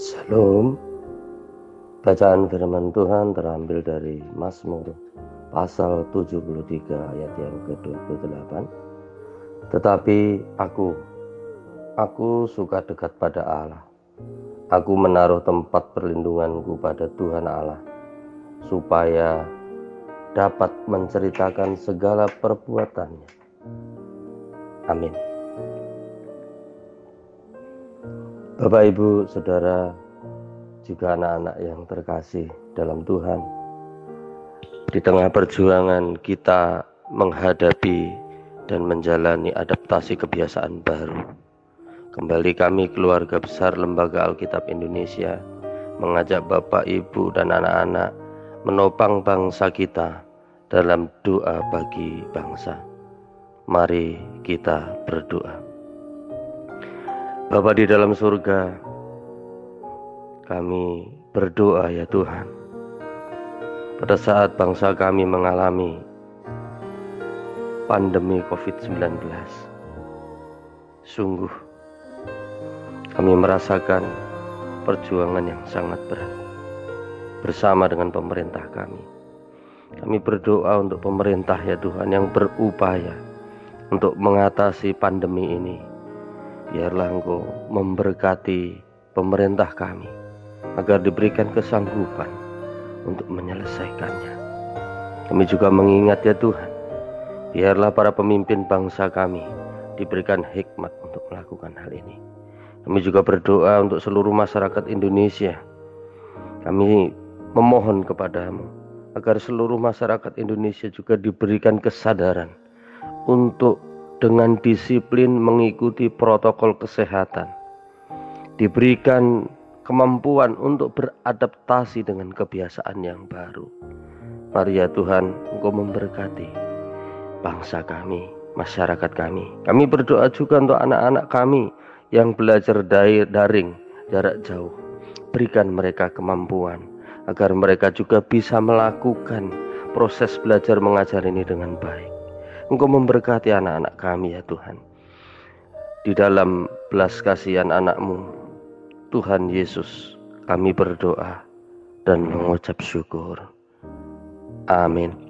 Shalom Bacaan firman Tuhan terambil dari Mazmur pasal 73 ayat yang ke-28 Tetapi aku, aku suka dekat pada Allah. Aku menaruh tempat perlindunganku pada Tuhan Allah Supaya dapat menceritakan segala perbuatannya. Amin Bapak Ibu Saudara juga anak-anak yang terkasih dalam Tuhan. Di tengah perjuangan kita menghadapi dan menjalani adaptasi kebiasaan baru. Kembali kami keluarga besar Lembaga Alkitab Indonesia mengajak Bapak, Ibu, dan anak-anak menopang bangsa kita dalam doa bagi bangsa. Mari kita berdoa. Bapak di dalam surga, kami berdoa ya Tuhan. Pada saat bangsa kami mengalami pandemi COVID-19, sungguh kami merasakan perjuangan yang sangat berat bersama dengan pemerintah kami. Kami berdoa untuk pemerintah ya Tuhan yang berupaya untuk mengatasi pandemi ini. Biarlah Engkau memberkati pemerintah kami agar diberikan kesanggupan untuk menyelesaikannya. Kami juga mengingat ya Tuhan, biarlah para pemimpin bangsa kami diberikan hikmat untuk melakukan hal ini. Kami juga berdoa untuk seluruh masyarakat Indonesia. Kami memohon kepadamu agar seluruh masyarakat Indonesia juga diberikan kesadaran untuk dengan disiplin mengikuti protokol kesehatan. Diberikan kemampuan untuk beradaptasi dengan kebiasaan yang baru. Mari ya Tuhan, Engkau memberkati bangsa kami, masyarakat kami. Kami berdoa juga untuk anak-anak kami yang belajar daring jarak jauh. Berikan mereka kemampuan agar mereka juga bisa melakukan proses belajar mengajar ini dengan baik. Engkau memberkati anak-anak kami ya Tuhan. Di dalam belas kasihan anakmu Tuhan Yesus, kami berdoa dan mengucap syukur. Amin.